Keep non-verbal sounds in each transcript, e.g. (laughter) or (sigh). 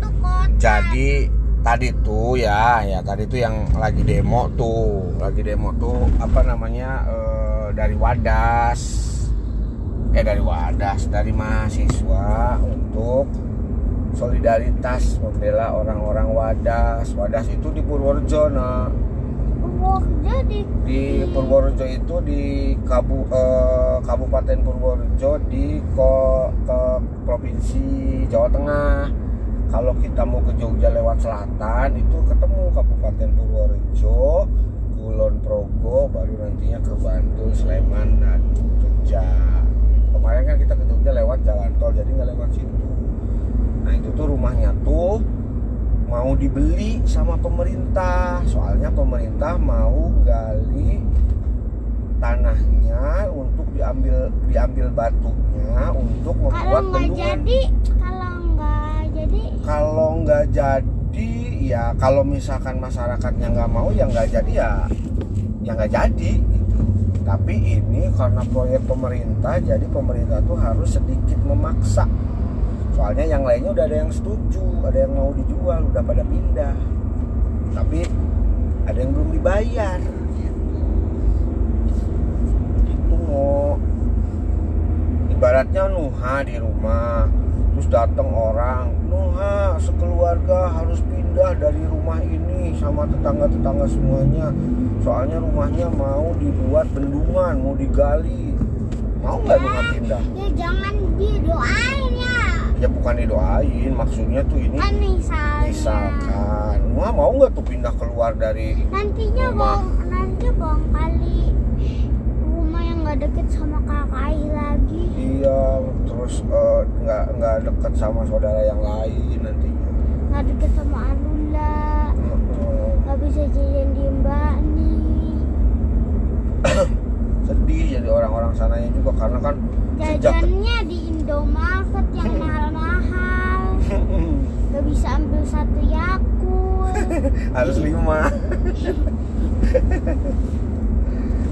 tuh kota. jadi tadi tuh ya ya tadi tuh yang lagi demo tuh lagi demo tuh apa namanya eh, dari Wadas eh dari Wadas dari mahasiswa untuk solidaritas membela orang-orang Wadas Wadas itu di Purworejo nah Purworejo di di Purworejo itu di Kabu, eh, Kabupaten Purworejo di ko, ke provinsi Jawa Tengah. Kalau kita mau ke Jogja lewat selatan itu ketemu Kabupaten Purworejo, Kulon Progo, baru nantinya ke Bantul, Sleman dan Jogja. Kemarin kan kita ke Jogja lewat jalan tol, jadi nggak lewat situ. Nah itu tuh rumahnya tuh mau dibeli sama pemerintah soalnya pemerintah mau gali tanahnya untuk diambil diambil batunya untuk membuat bendungan jadi kalau jadi kalau nggak jadi ya kalau misalkan masyarakatnya nggak mau ya nggak jadi ya ya nggak jadi gitu. tapi ini karena proyek pemerintah jadi pemerintah tuh harus sedikit memaksa. Soalnya yang lainnya udah ada yang setuju ada yang mau dijual udah pada pindah. Tapi ada yang belum dibayar gitu. Itu mau ibaratnya Nuha di rumah terus datang orang Nuha sekeluarga harus pindah dari rumah ini sama tetangga-tetangga semuanya. Soalnya rumahnya mau dibuat bendungan mau digali. Mau nggak Nuha pindah? ya jangan didoain ya. Ya bukan didoain maksudnya tuh ini kan misalnya. misalkan. Nuha mau nggak tuh pindah keluar dari nantinya Rumah. bang nanti bang kali nggak deket sama kakak lagi. Iya terus eh, nggak nggak dekat sama saudara yang lain nantinya. Nggak deket sama Heeh. nggak bisa jajan di Mbak nih. (coughs) Sedih jadi orang-orang sananya juga karena kan sejak jajannya di Indomaret yang (coughs) mahal-mahal. (coughs) Nggak bisa ambil satu yakul (laughs) harus lima. (laughs)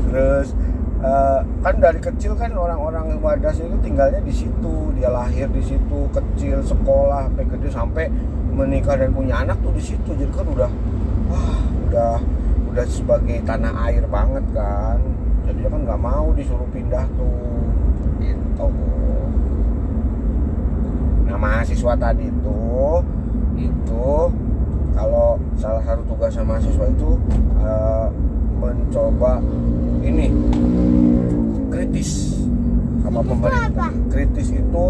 Terus eh, kan dari kecil kan orang-orang Wadas itu tinggalnya di situ dia lahir di situ kecil sekolah sampai gede sampai menikah dan punya anak tuh di situ. Jadi kan udah wah udah udah sebagai tanah air banget kan. Jadi dia kan nggak mau disuruh pindah tuh. Gitu. Nah mahasiswa tadi itu itu kalau salah satu tugasnya mahasiswa itu eh, mencoba pemerintah kritis itu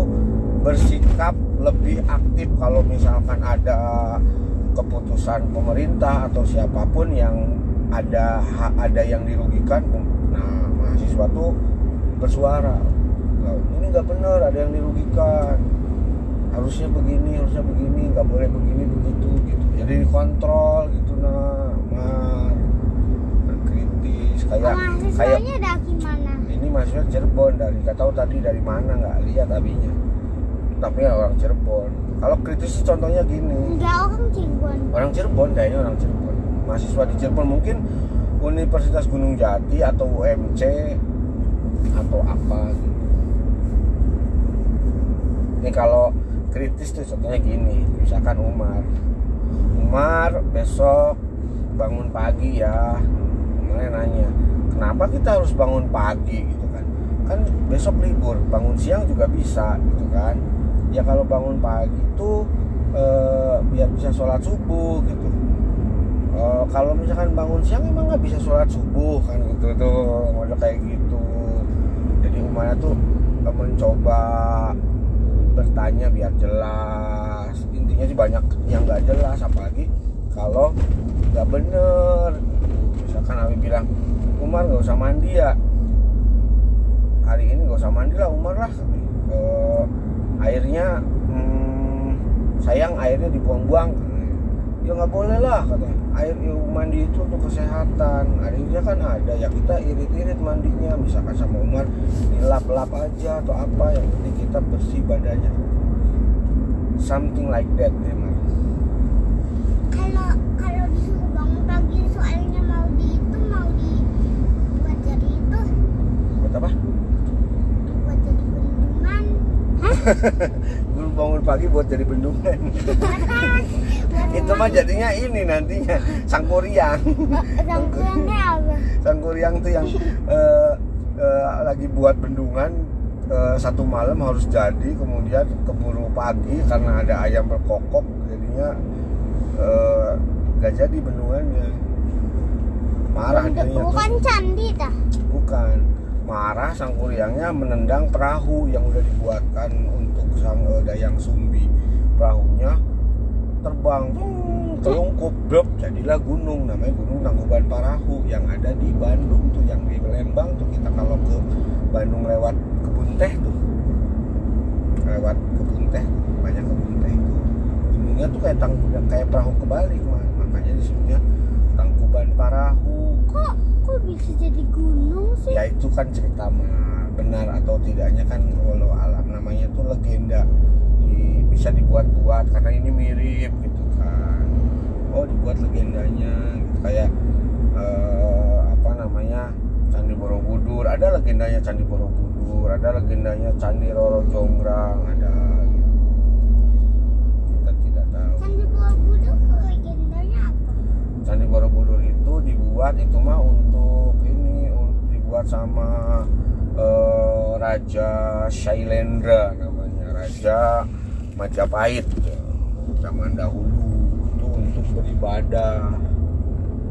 bersikap lebih aktif kalau misalkan ada keputusan pemerintah atau siapa pun yang ada ada yang dirugikan nah mahasiswa tuh bersuara. "Nah, ini nggak benar ada yang dirugikan. Harusnya begini harusnya begini nggak boleh begini begitu gitu. Jadi dikontrol gitu nah mar berkritis kayak kayak gimana ini mahasiswa Cirebon dari nggak tahu tadi dari mana nggak lihat abinya tapi ya orang Cirebon. Kalau kritis contohnya gini. Nggak orang Cirebon. Orang Cirebon kayaknya orang Cirebon. Mahasiswa di Cirebon mungkin Universitas Gunung Jati atau UMC atau apa gitu. ini kalau kritis tuh contohnya gini. Misalkan Umar. Umar besok bangun pagi ya. Kemarin nanya kenapa kita harus bangun pagi kan besok libur bangun siang juga bisa gitu kan. Ya kalau bangun pagi itu eh, biar bisa sholat subuh gitu. Eh, kalau misalkan bangun siang emang nggak bisa sholat subuh kan gitu. Tuh model kayak gitu. Jadi Umar tuh eh, mencoba bertanya biar jelas. Intinya sih banyak yang nggak jelas apalagi kalau nggak bener. Misalkan Abi bilang Umar nggak usah mandi ya ini nggak usah mandi lah Umar lah. Eh, airnya hmm, sayang airnya dibuang-buang. Ya nggak boleh lah katanya air mandi itu untuk kesehatan. Airnya kan ada ya kita irit-irit mandinya misalkan sama Umar dilap-lap aja atau apa yang penting kita bersih badannya. Something like that ya Mar. kalau kalau disuruh bangun pagi soalnya mau di itu mau di buat jadi itu hah (laughs) bangun pagi buat jadi bendungan itu mah jadinya ini nantinya sangkuriang Sangkulannya apa? sangkuriang tuh yang eh, eh, lagi buat bendungan eh, satu malam harus jadi kemudian keburu pagi karena ada ayam berkokok jadinya eh, gak jadi bendungannya marah tuh. Bukan candi dah. bukan marah sangkuriangnya menendang perahu yang udah dibuatkan untuk sang eh, dayang sumbi. Perahunya terbang telungkup blok jadilah gunung. Namanya gunung tangkuban parahu yang ada di Bandung tuh yang di Lembang tuh. Kita kalau ke Bandung lewat kebun teh tuh lewat kebun teh banyak kebun teh itu. Gunungnya tuh kayak tang kayak perahu kebalik makanya disebutnya tangkuban parahu Kok kok bisa jadi gunung sih? ya itu kan cerita mah benar atau tidaknya kan walau alam. Namanya tuh legenda. Di- bisa dibuat-buat karena ini mirip gitu kan. Oh dibuat legendanya gitu. Kayak eh, apa namanya Candi Borobudur. Ada legendanya Candi Borobudur ada legendanya Candi Roro Jonggrang ada gitu. kita tidak tahu. Candi Borobudur legendanya apa? Candi Borobudur itu dibuat itu mah untuk ini untuk dibuat sama eh, Raja Shailendra namanya Raja Majapahit ya. zaman dahulu itu untuk beribadah.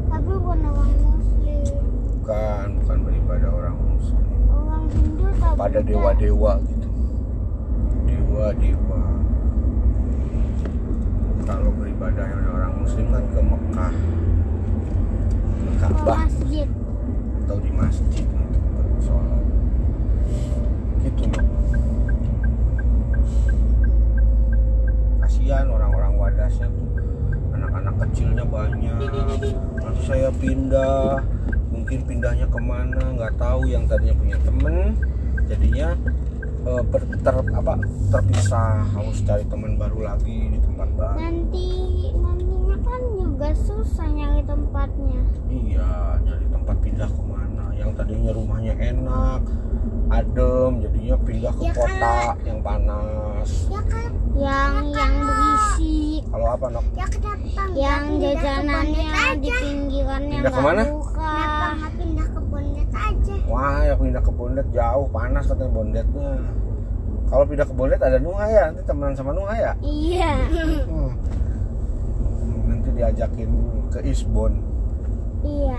Tapi bukan orang Muslim. bukan bukan beribadah orang Muslim. Orang Hindu tak pada dewa-dewa gitu. Dewa-dewa. Kalau beribadah orang Muslim kan ke Mekah ke Ka'bah atau di masjid untuk bersolat. Gitu. Loh kasihan orang-orang wadasnya tuh. Anak-anak kecilnya banyak. Nanti saya pindah. Mungkin pindahnya ke mana nggak tahu. Yang tadinya punya temen jadinya eh, ber- ter- apa terpisah. Harus cari teman baru lagi di tempat baru. Nanti nantinya kan juga susah nyari tempatnya. Iya, nyari tempat pindah ke mana? Yang tadinya rumahnya enak, adem, jadinya pindah ke Ya, kota yang panas. Ya kan? Yang yang berisik. Kalau apa nok? Ya kenapa? Yang jajanannya di pinggiran yang Pindah ke mana? buka. Kenapa pindah ke Bondet aja? Wah, ya pindah ke Bondet jauh, panas katanya Bondetnya. Kalau pindah ke Bondet ada Nuha ya, nanti temenan sama Nuha ya. Iya. Hmm. Diajakin ke Isbon. iya.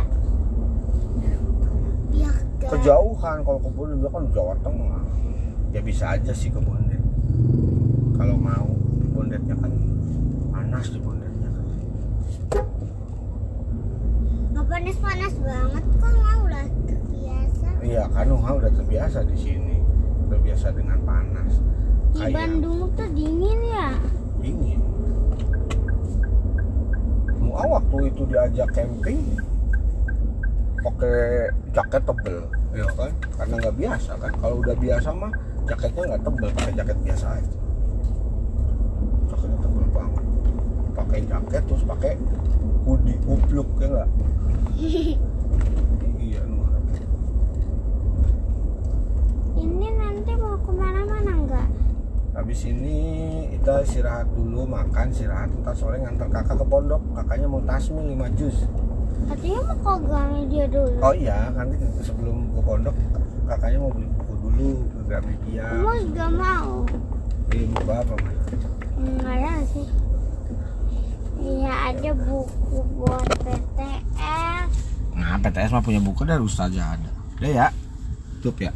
Biar gak- Kejauhan kalau ke Bondet dia kan Jawa Tengah. Ya bisa aja sih ke Bondet. Kalau mau, Bondetnya kan panas di Bondetnya kan. nggak panas-panas banget kok mau lah terbiasa. Iya, kan Nuha udah terbiasa di sini, terbiasa dengan panas. Di Kayak Bandung tuh dingin ya. dingin. Nuha waktu itu diajak camping pakai jaket tebel, ya kan? Karena nggak biasa kan. Kalau udah biasa mah jaketnya nggak tebel, pakai jaket biasa aja. Jaketnya tebel banget. Pakai jaket terus pakai hoodie kupluk ya nggak? iya Nuha. Ini nanti mau ke mana-mana nggak? Habis ini kita istirahat dulu, makan, istirahat, ntar sore nganter kakak ke pondok. Kakaknya mau tasmi 5 jus. Katanya mau ke Gramedia dulu. Oh iya, nanti sebelum ke pondok kakaknya mau beli buku dulu ke Gramedia. Kamu juga mau? Beli buku apa, Mas? Enggak ada sih. Iya ada buku buat PTS. Nah, PTS mah punya buku dari Ustazah ada. Udah ya. Tutup ya.